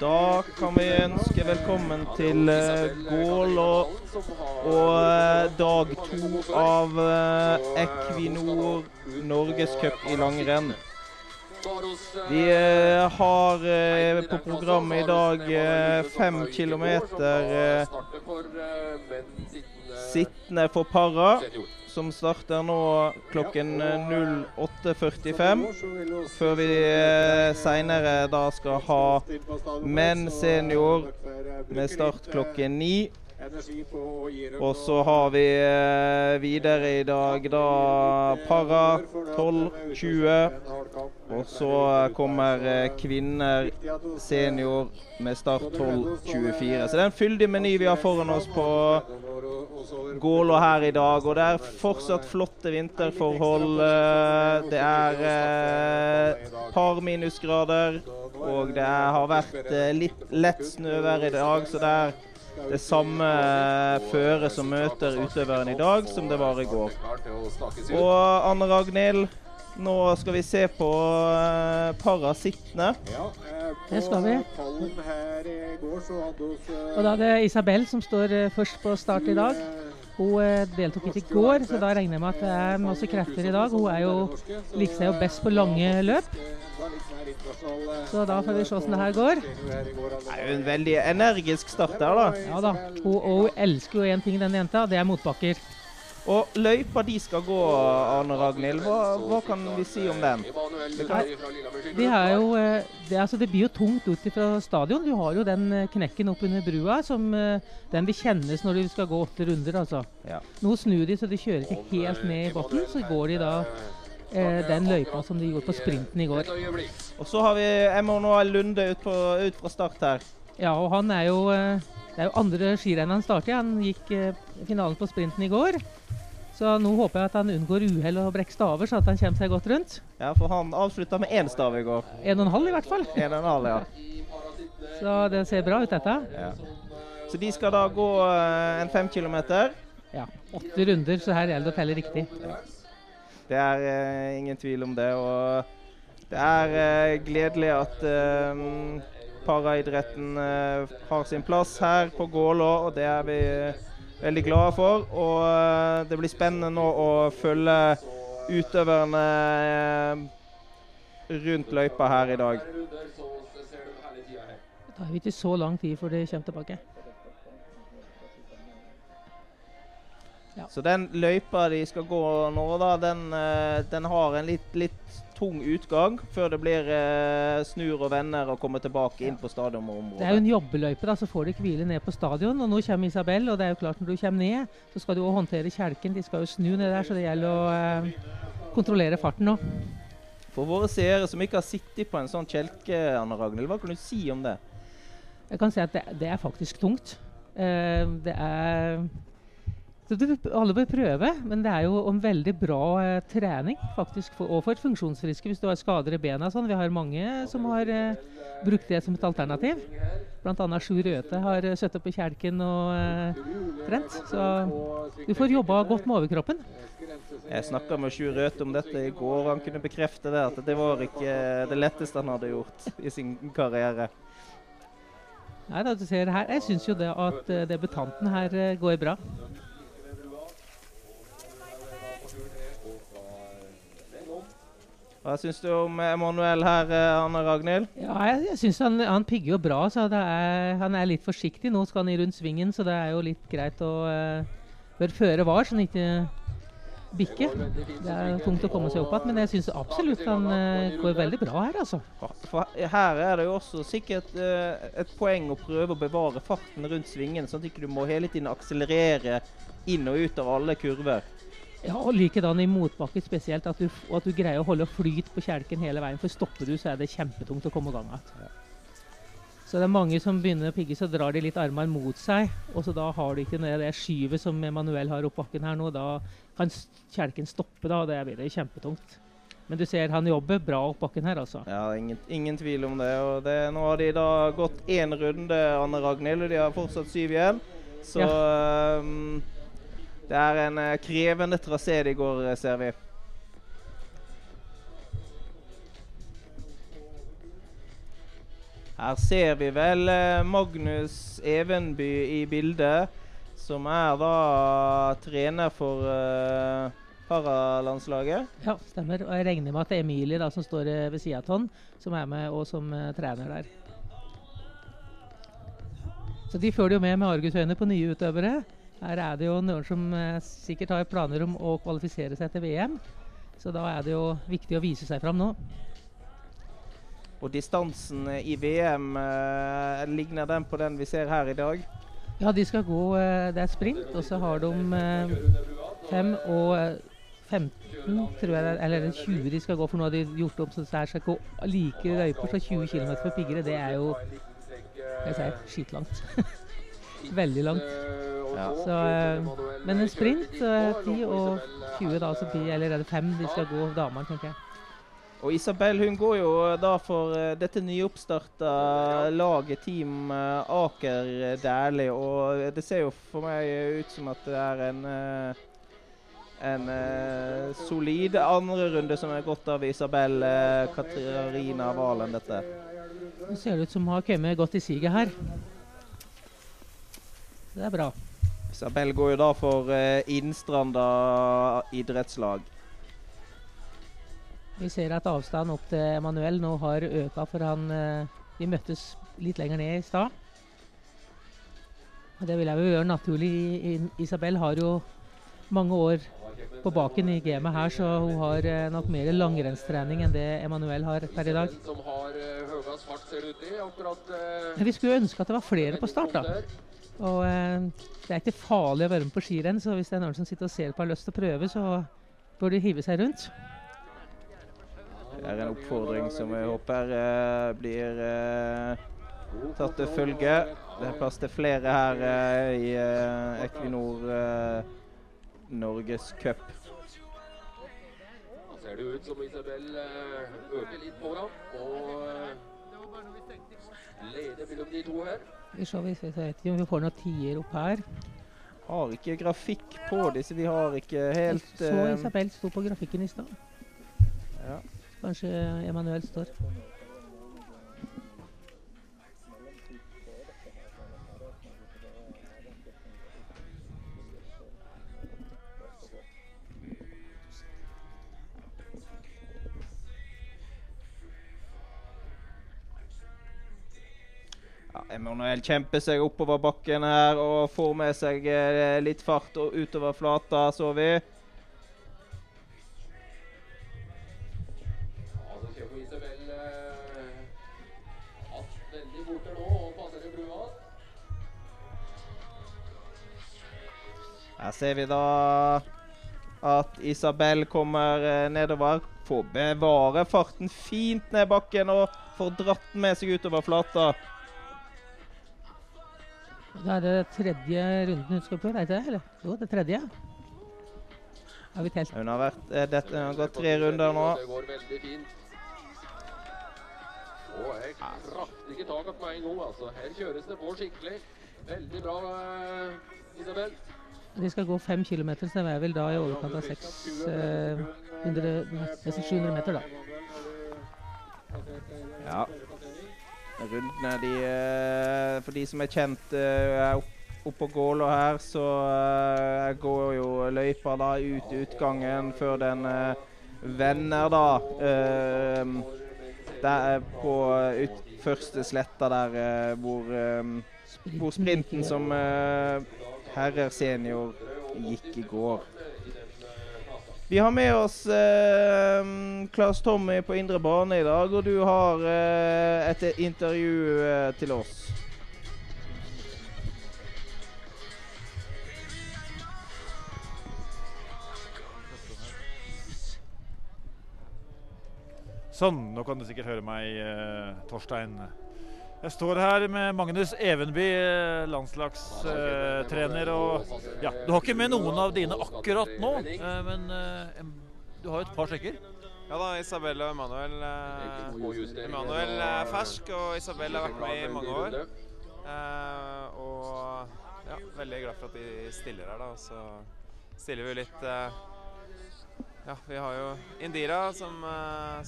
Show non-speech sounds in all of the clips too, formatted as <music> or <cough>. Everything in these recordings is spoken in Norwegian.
Da kan vi ønske velkommen til uh, Gålå og uh, dag to av uh, Equinor Norgescup i langrenn. Vi har på programmet i dag fem kilometer sittende for para som starter nå klokken 08.45. Før vi eh, seinere da skal ha menn senior med start klokken ni. Og så har vi eh, videre i dag da para 12.20. Og så kommer eh, kvinner senior med start 12, 24. Så det er en fyldig meny vi har foran oss på Gålå her i dag. Og det er fortsatt flotte vinterforhold. Eh, det er eh, par minusgrader. Og det har vært litt lett snøvær i dag, så det er det samme føret som møter utøveren i dag, som det var i går. Og Anne Ragnhild, nå skal vi se på uh, parasittene. Det skal vi. Og da er det Isabel som står først på start i dag. Hun uh, deltok ikke i går, så da regner jeg med at det er masse krefter i dag. Hun er jo, liker seg jo best på lange løp. Så da får vi se hvordan det her går. Det er jo en veldig energisk start der, da. Ja da. Hun, og hun elsker jo én ting, den jenta. Det er motbakker. Og løypa de skal gå, Arne Ragnhild, hva, hva kan vi si om den? Det, det, jo, eh, det, altså det blir jo tungt ut fra stadion. Du har jo den eh, knekken opp under brua som eh, den vil kjennes når de skal gå åtte runder. altså. Ja. Nå snur de så de kjører ikke helt ned i bunnen. Så går de da eh, den løypa som de gjorde på sprinten i går. Og så har vi Emanuel Lunde ut, på, ut, fra start her. Ja, og han er jo Det er jo andre skirenn han starter. Han gikk eh, finalen på sprinten i går. Så nå håper jeg at han unngår uhell og brekker staver, så at han kommer seg godt rundt. Ja, for han avslutta med én stav i går. En og en halv i hvert fall. En og en halv, ja. Så det ser bra ut, dette. Ja. Så de skal da gå uh, en fem kilometer? Ja. Åtte runder, så her gjelder det å telle riktig. Ja. Det er uh, ingen tvil om det. Og det er uh, gledelig at paraidretten har sin plass her på Gålå, og det er vi veldig glade for. Og det blir spennende nå å følge utøverne rundt løypa her i dag. Da tar vi ikke så lang tid før de kommer tilbake. Ja. Så den løypa de skal gå nå, da, den, eh, den har en litt, litt, tung utgang før det blir eh, snur og vender og kommer tilbake inn på stadionområdet. Det er jo en jobbeløype, da, så får de hvile ned på stadion. Og nå kommer Isabel, og det er jo klart når du kommer ned, så skal du òg håndtere kjelken. De skal jo snu ned der, så det gjelder å eh, kontrollere farten nå. For våre seere som ikke har sittet på en sånn kjelke, Anne Ragnhild, hva kan du si om det? Jeg kan si at det, det er faktisk tungt. Eh, det er så du, alle bør prøve, men det er jo en veldig bra eh, trening faktisk, for, og for funksjonsfriske hvis du har skader i bena. Sånn. Vi har mange som har eh, brukt det som et alternativ. Bl.a. Sjur Røthe har eh, sittet på kjelken og eh, trent. Så du får jobba godt med overkroppen. Jeg snakka med Sjur Røthe om dette i går, han kunne bekrefte det, at det var ikke det letteste han hadde gjort i sin karriere. Nei, da, du ser her, Jeg syns jo det at uh, debutanten her uh, går bra. Hva syns du om Emanuel her, eh, Anne Ragnhild? Ja, Jeg, jeg syns han, han, pigger jo bra. så er, Han er litt forsiktig. Nå skal han i rundt svingen, så det er jo litt greit å uh, føre var, så han ikke bikker. Det er tungt å komme seg opp igjen, men jeg syns absolutt han uh, går veldig bra her, altså. For her er det jo også sikkert uh, et poeng å prøve å bevare farten rundt svingen, sånn at du ikke må hele tiden akselerere inn og ut av alle kurver. Ja, og Likedan i motbakke spesielt, at du, at du, greier å holde flyt på kjelken hele veien. For stopper du, så er det kjempetungt å komme i gang igjen. Ja. Så det er mange som begynner å pigge, så drar de litt armene mot seg. Og så da har de ikke det skyvet som Emanuel har opp bakken her nå. Da kan kjelken stoppe, da. og Det blir det kjempetungt. Men du ser han jobber bra opp bakken her, altså. Ja, ingen, ingen tvil om det. Og det, nå har de da gått én runde, Anne Ragnhild, og de har fortsatt syv igjen. Så ja. um, det er en uh, krevende trasé de går, eh, ser vi. Her ser vi vel eh, Magnus Evenby i bildet, som er da trener for paralandslaget. Ja, stemmer. Og jeg regner med at det er Emilie da, som står ved sida av Ton, som er med og som trener der. Så de følger jo med med argusøyne på nye utøvere. Her er det jo noen som uh, sikkert har planer om å kvalifisere seg til VM. Så da er det jo viktig å vise seg fram nå. Og distansen i VM, eh, ligner den på den vi ser her i dag? Ja, de skal gå eh, Det er sprint, og så har de eh, og 15, eh, tror jeg, eller 20 de skal gå, for nå har de gjort om så det skal gå like løyper Så 20 km for piggere. Det er jo jeg sier, skitlangt. <laughs> Veldig langt. Ja. Så, eh, men en sprint, 10 og 20 da, altså 10, eller er det 5 de skal gå, damene, tenker jeg. Og Isabel hun går jo da for uh, dette nyoppstarta laget Team uh, Aker Dæhlie. Og det ser jo for meg ut som at det er en, uh, en solid andrerunde som er gått av Isabel Katarina Valen, dette. Det ser ut som hun har kommet godt i siget her. Det er bra. Isabel går jo da for Innstranda idrettslag. Vi ser at avstanden opp til Emanuel nå har øka, for han Vi møttes litt lenger ned i stad. Det vil jeg jo gjøre naturlig. Isabel har jo mange år på baken i gamet her, så hun har nok mer langrennstrening enn det Emanuel har per i dag. Men vi skulle ønske at det var flere på start, da. Og det er ikke farlig å være med på skirenn, så hvis det er noen som sitter og ser på og har lyst til å prøve, så bør de hive seg rundt. Det er en oppfordring som jeg håper uh, blir uh, tatt til følge. Det er plass til flere her eh, i Equinor Norges Cup. Da ser det ut som Isabel øker litt foran og leder mellom de to her. Vi ser, vi vet ikke om vi får noen tier opp her. Har ikke grafikk på disse. Vi har ikke helt Så Isabel sto på grafikken i stad. Ja. Kanskje Emanuel står. Ja, Emanuel kjemper seg oppover bakken her og får med seg eh, litt fart og utover flata, så vi. Her ser vi da at Isabel kommer nedover. Får bevare farten fint ned bakken og får dratt den med seg utover flata. Da er det tredje runden hun skal prøve, er det eller? Jo, det er tredje. Har vi telt? Hun har, vært, dette, hun har gått tre runder nå. Det går veldig fint. Og her kraftig ikke tak med en gang, altså. Her kjøres det på skikkelig. Veldig bra, Isabel. De skal gå fem km, så det er vel da i overkant av 600, nesten 700 meter, da. Ja. Rundene, de For de som er kjent er oppå Gålå her, så går jo løypa da ut utgangen før den vender, da. Der på ut, første sletta der hvor, hvor sprinten som herrer senior gikk i går. Vi har med oss eh, Claes Tommy på indre bane i dag, og du har eh, et intervju eh, til oss. Sånn, nå kan du sikkert høre meg, Torstein. Jeg står her med Magnus Evenby, landslagstrener. og ja, Du har ikke med noen av dine akkurat nå, men du har jo et par stykker. Ja da, Isabel og Emanuel. Emanuel er fersk, og Isabel har vært med i mange år. og ja, veldig glad for at de stiller her, da. Så stiller vi litt Ja, vi har jo Indira som,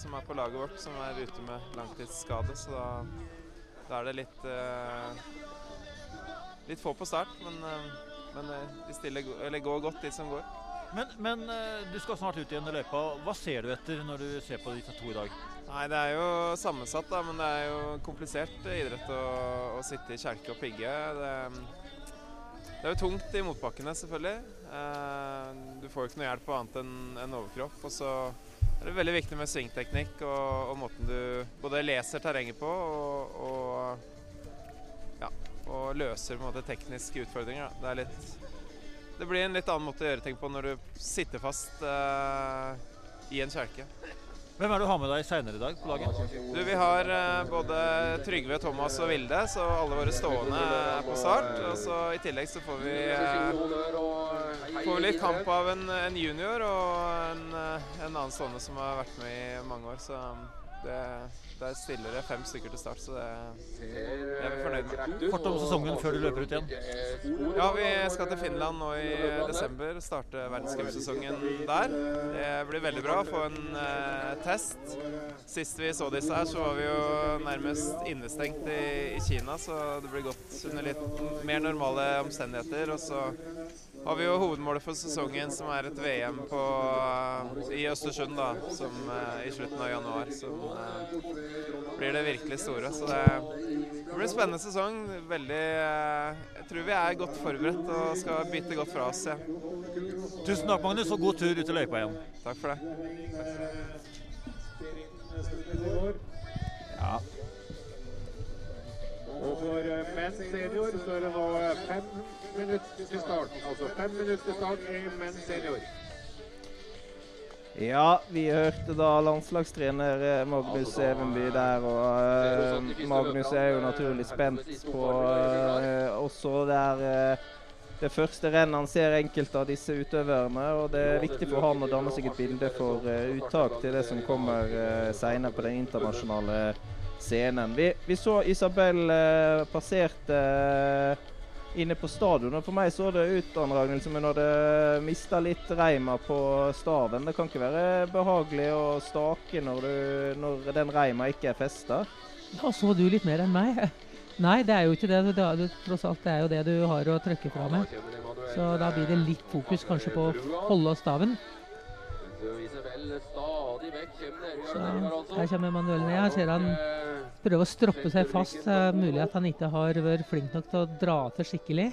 som er på laget vårt, som er ute med langtidsskade, så da da er det litt eh, litt få på start, men, eh, men eh, de stiller, eller går godt, de som går. Men, men du skal snart ut igjen i løypa. Hva ser du etter når du ser på disse to i dag? Nei, det er jo sammensatt, da, men det er jo komplisert idrett å, å sitte i kjelke og pigge. Det, det er jo tungt i motbakkene, selvfølgelig. Eh, du får jo ikke noe hjelp annet enn en overkropp. Og så er det veldig viktig med svingteknikk og, og måten du både leser terrenget på og, og, ja, og løser på en måte tekniske utfordringer. Det, litt, det blir en litt annen måte å gjøre ting på når du sitter fast eh, i en kjelke. Hvem er det du har med deg seinere i dag på laget? Du, vi har eh, både Trygve, Thomas og Vilde, så alle våre stående er på start. Og så I tillegg så får vi, eh, får litt kamp av en, en junior og en, en annen stående som har vært med i mange år. Så det, der stiller det fem stykker til start, så det, jeg er vi fornøyd med. Kort om sesongen før du løper ut igjen. Ja, vi skal til Finland nå i desember. Starte verdenscupsesongen der. Det blir veldig bra. Få en eh, test. Sist vi så disse her, så var vi jo nærmest innestengt i, i Kina, så det blir godt under litt mer normale omstendigheter. Og så har vi jo hovedmålet for sesongen, som er et VM på, i Østersund da, som, eh, i slutten av januar. Som uh, blir det virkelig store. Så det, det blir en spennende sesong. Veldig uh, Jeg tror vi er godt forberedt og skal bite godt fra oss. Ja. Tusen takk, Magnus, og god tur ut i løypa igjen. Takk for det. Ja. Og for eh, menn senior så er det nå eh, fem minutter til start. Altså fem minutter til start i menn senior. Ja, vi hørte da landslagstrener eh, Magnus Evenby der, og uh, Magnus er jo naturlig spent på uh, også der uh, det første rennet han ser enkelte av disse utøverne. og Det er viktig for han å danne seg et bilde for uh, uttak til det som kommer uh, senere på den internasjonale scenen. Vi, vi så Isabel uh, passerte eh, inne på stadion. og For meg så det ut Ragnhild, som hun hadde mista litt reima på staven. Det kan ikke være behagelig å stake når, du, når den reima ikke er festa. Da så du litt mer enn meg. Nei, det er jo ikke det. Det er, tross alt, det er jo det du har å trykke fra med. Så da blir det litt fokus kanskje på å holde staven. Så her kommer Emanuel ned. Jeg ser han prøver å stroppe seg fast. Er mulig at han ikke har vært flink nok til å dra til skikkelig.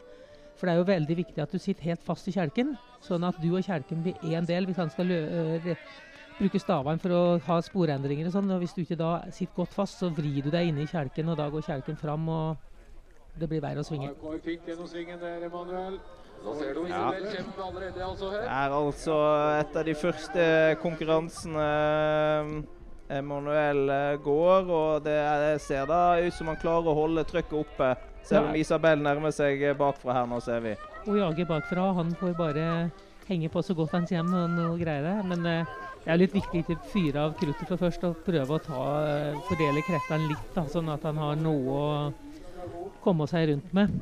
For det er jo veldig viktig at du sitter helt fast i kjelken, sånn at du og kjelken blir én del hvis han skal øh, bruke stavene for å ha sporendringer og sånn. Og hvis du ikke da sitter godt fast, så vrir du deg inn i kjelken, og da går kjelken fram, og det blir verre å svinge. Går fint gjennom svingen der, Emanuel. Allerede, altså Det er altså et av de første konkurransene eh, Emanuel eh, går, og det er, ser da ut som han klarer å holde trykket oppe. Selv om Isabel nærmer seg eh, bakfra her nå, ser vi. Hun jager bakfra. Han får bare henge på så godt han kommer og noe greier det. Men eh, det er litt viktig å fyre av kruttet for først og prøve å ta, eh, fordele kreftene litt, da, sånn at han har noe å komme seg rundt med.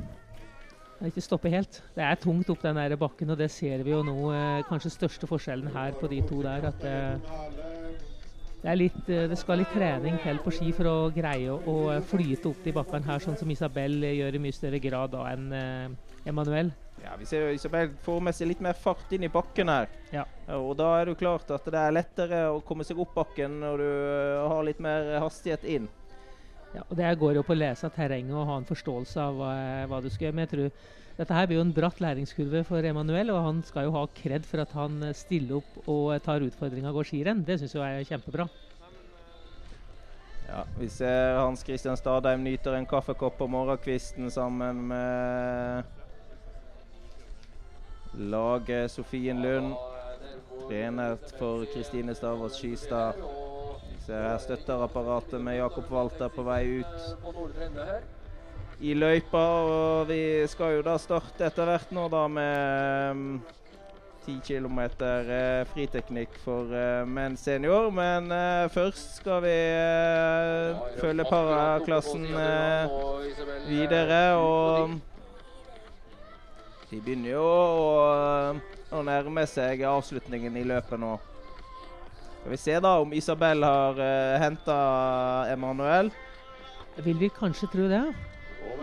Ikke stoppe helt. Det er tungt opp den der bakken, og det ser vi jo nå. Eh, kanskje største forskjellen her på de to der. at det, det, er litt, eh, det skal litt trening til på ski for å greie å, flyte opp de bakkene her, sånn som Isabel eh, gjør i mye større grad da enn eh, Emanuel. Ja, Vi ser jo Isabel får med seg litt mer fart inn i bakken her. Ja. Og da er det jo klart at det er lettere å komme seg opp bakken når du eh, har litt mer hastighet inn. Ja, og Det går jo på å lese terrenget og ha en forståelse av hva, hva du skal gjøre. Men jeg tror dette her blir jo en bratt læringskurve for Emanuel, og han skal jo ha kred for at han eh, stiller opp og eh, tar utfordringa og går skirenn. Det syns jeg er kjempebra. Ja, Vi ser Hans Christian Stadheim nyter en kaffekopp på morgenkvisten sammen med laget Sofien Lund. Trener for Kristine Stavås Skystad. Ser her støtterapparatet med Jakob Walter på vei ut i løypa. Og vi skal jo da starte etter hvert nå da med 10 km eh, friteknikk for eh, menn senior. Men eh, først skal vi eh, følge paraklassen videre. Og de begynner jo å, å nærme seg avslutningen i løpet nå. Skal vi se da om Isabel har uh, henta Emanuel. vil vi kanskje tro det.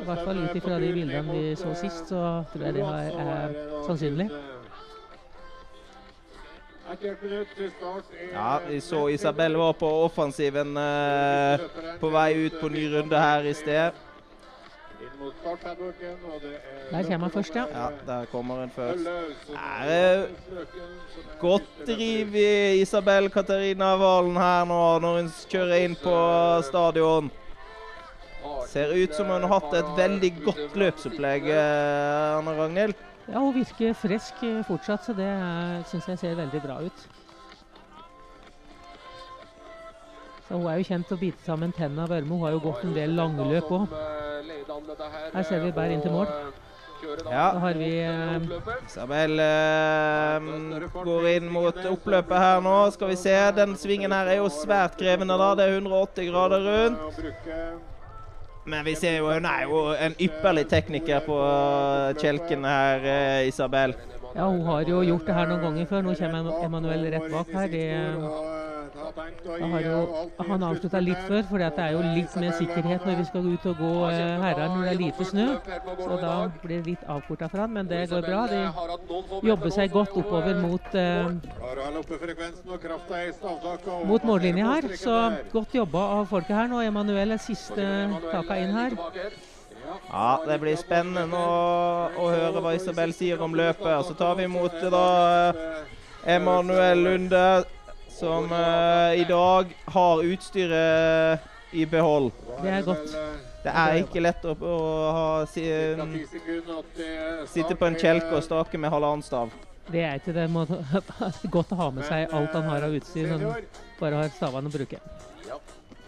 I hvert fall ut ifra de bildene vi så sist, så tror jeg det er, er sannsynlig. Er Ja, vi så Isabel var på offensiven eh, på vei ut på ny runde her i sted. Der kommer han først, ja. Ja, der kommer hun først. Følge Er det godt driv i Isabel Katarina Valen her nå når hun kjører inn på stadion? Ser ut som hun har hatt et veldig godt løpsopplegg, eh, Anne Ragnhild. Ja, Hun virker frisk eh, fortsatt, så det syns jeg ser veldig bra ut. Så Hun er jo kjent til å bite sammen tennene av Ørmo. Hun har jo gått en del langløp òg. Her ser vi bare inn til mål. Ja. Da har vi eh, Isabel eh, går inn mot oppløpet her nå. Skal vi se. Den svingen her er jo svært krevende, da. Det er 180 grader rundt. Men vi ser jo hun er jo en ypperlig tekniker på kjelken her, eh, Isabel. Ja, hun har jo gjort det her noen ganger før. Nå kommer Emanuel rett bak her. Det, jo, han avslutta litt før, for det er jo litt mer sikkerhet når vi skal ut og gå eh, herrer når det er lite snø. Så da blir det litt avkorta for han, men det går bra. De jobber seg godt oppover mot, eh, mot mållinja her. Så godt jobba av folket her nå. Emanuel er siste taka inn her. Ja, det blir spennende å, å høre hva Isabel sier om løpet. Så tar vi imot da eh, Emanuel Lunde, som uh, i dag har utstyret i behold. Det er godt. Det er ikke lett å, å ha, si, Ca. 10 sekunder at det er sitte på en kjelke og stake med halvannen stav. Det er ikke det. Må, godt å ha med seg alt han har av utstyr, som bare har stavene å bruke.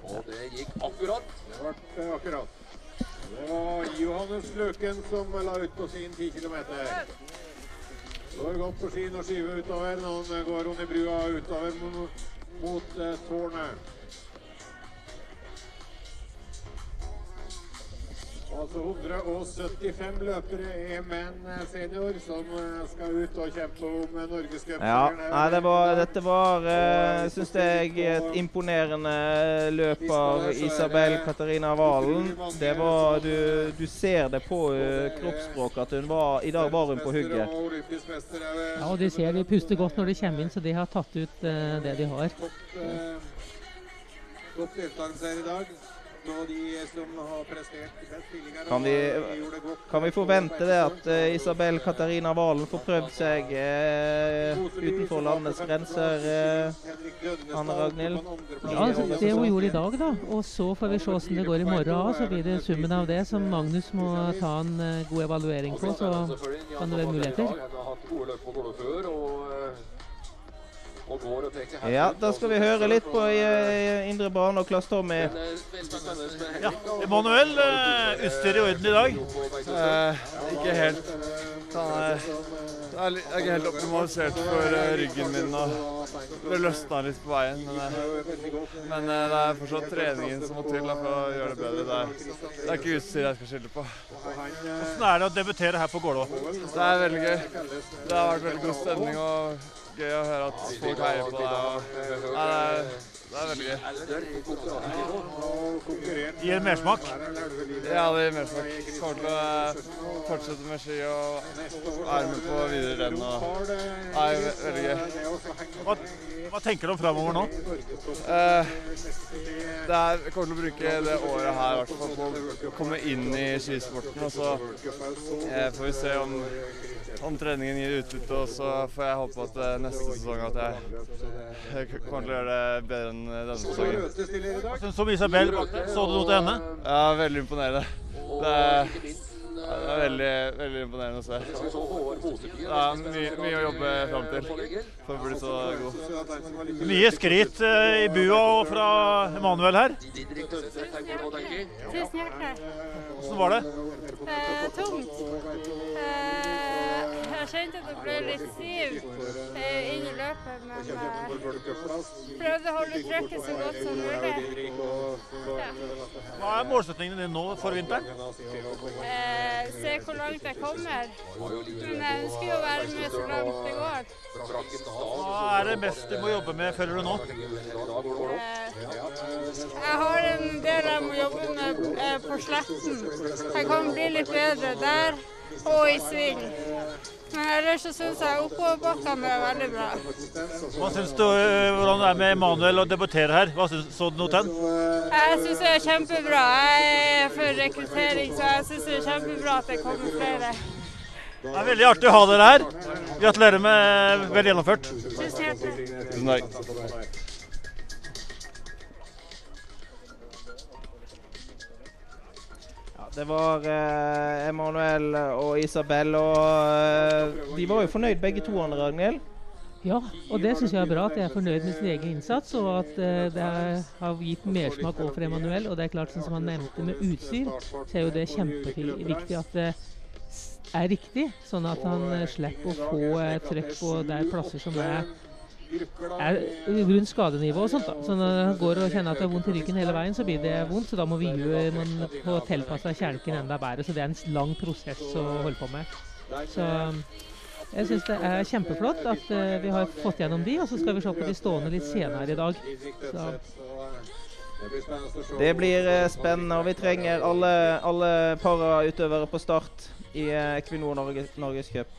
Og det gikk akkurat. Det ble eh, akkurat. Det var Johannes Løken som la ut på sin 10 km. Går godt på ski og skyver utover. Nå går i brua utover mot, mot eh, tårnet. Altså 175 løpere er menn eh, senior som eh, skal ut og kjempe om eh, norgescupen. Ja, nei, det var, dette var uh, syns jeg et imponerende løp av Isabel Katarina Valen. Det var, du, du ser det på uh, kroppsspråket at hun var, i dag var hun på hugget. Ja, og de ser de puster godt når de kommer inn, så de har tatt ut uh, det de har. Topp deltakelse her i dag. Kan vi, godt. kan vi forvente det at uh, Isabel Katarina Valen får prøvd seg uh, utenfor landets grenser? uh, Anne Ragnhild? Ja, altså, det hun gjorde i dag, da. Og så får vi se hvordan det går i morgen. Så blir det summen av det som Magnus må ta en eh, god evaluering på. Så kan det være muligheter. Ja, da skal vi høre litt på i, Indre Bane og Klass Tommy. Eh, Ja, Emanuel, uh, utstyr i orden i dag? Eh, ikke helt. Er, jeg er ikke helt optimalisert for eh, ryggen min. og Det løsna litt på veien. Men, eh, men eh, det er fortsatt treningen som må til for å gjøre det bedre. Det er, det er ikke utstyr jeg skal skylde på. Hvordan er det å debutere her på Gålå? Det er veldig gøy. Det har vært veldig god stemning og gøy å høre at folk heier på deg. Nei, det, er, veldig gøy. Gi en mersmak. Ja, det gir mersmak. Kommer til å eh, fortsette med ski og være med på videre renn. Nei, ve veldig gøy. Hva, hva tenker du om framover nå? Eh, det er, jeg kommer til å bruke det året her hvert fall på å komme inn i skisporten. Og så eh, får vi se om, om treningen gir utbytte. Og så får jeg håpe at eh, neste sesong at jeg, jeg kommer til å gjøre det bedre enn eh, denne sesongen. Som Isabel? Så du noe til henne? Ja, veldig imponerende. Det er, det er veldig, veldig imponerende å se. Det er mye, mye å jobbe fram til for å bli så god. Mye skryt eh, i bua og fra Emanuel her. Tusen hjertelig. Hvordan var det? Eh, tungt. Eh, jeg kjente at jeg ble litt stiv eh, inn i løpet, men eh, prøvde å holde trykket så godt som mulig. Ja. Hva er målsettingene dine nå for vinteren? Eh, se hvor langt jeg kommer. Men jeg ønsker jo å være med så langt det går. Hva er det mest du må jobbe med, føler du nå? Eh, Jeg har en del jeg må jobbe med eh, på sletten. Jeg kan bli litt bedre der og i sving. Men ellers så syns jeg oppoverbakkene er veldig bra. Hva syns du, eh, Hvordan det er med Emanuel å debutere her? Hva syns, så du noe til? Jeg syns det er kjempebra. Jeg er for rekruttering, så jeg syns det er kjempebra at det kommer flere. Det er veldig artig å ha dere her. Gratulerer med vel gjennomført. Tusen hjertelig. Tusen takk. Det var eh, Emanuel og Isabel, og eh, de var jo fornøyd begge to, Anne Ragnhild. Ja, og det syns jeg er bra at de er fornøyd med sin egen innsats, og at eh, det er, har gitt mersmak òg for Emanuel. Og det er klart, som han nevnte med utstyr, så er jo det kjempeviktig at det er riktig, sånn at han eh, slipper å få eh, trøkk på der plasser som er er rundt skadenivå og sånt. da. Så når han går og kjenner at det er vondt i ryggen hele veien, så blir det vondt. Så da må vi gjøre man få tilpassa kjelken enda bedre. Så det er en lang prosess å holde på med. Så jeg syns det er kjempeflott at uh, vi har fått gjennom de, og så skal vi se på de stående litt senere i dag. Så Det blir eh, spennende, og vi trenger alle, alle parautøvere på start i eh, Equinor Norge, Norgescup.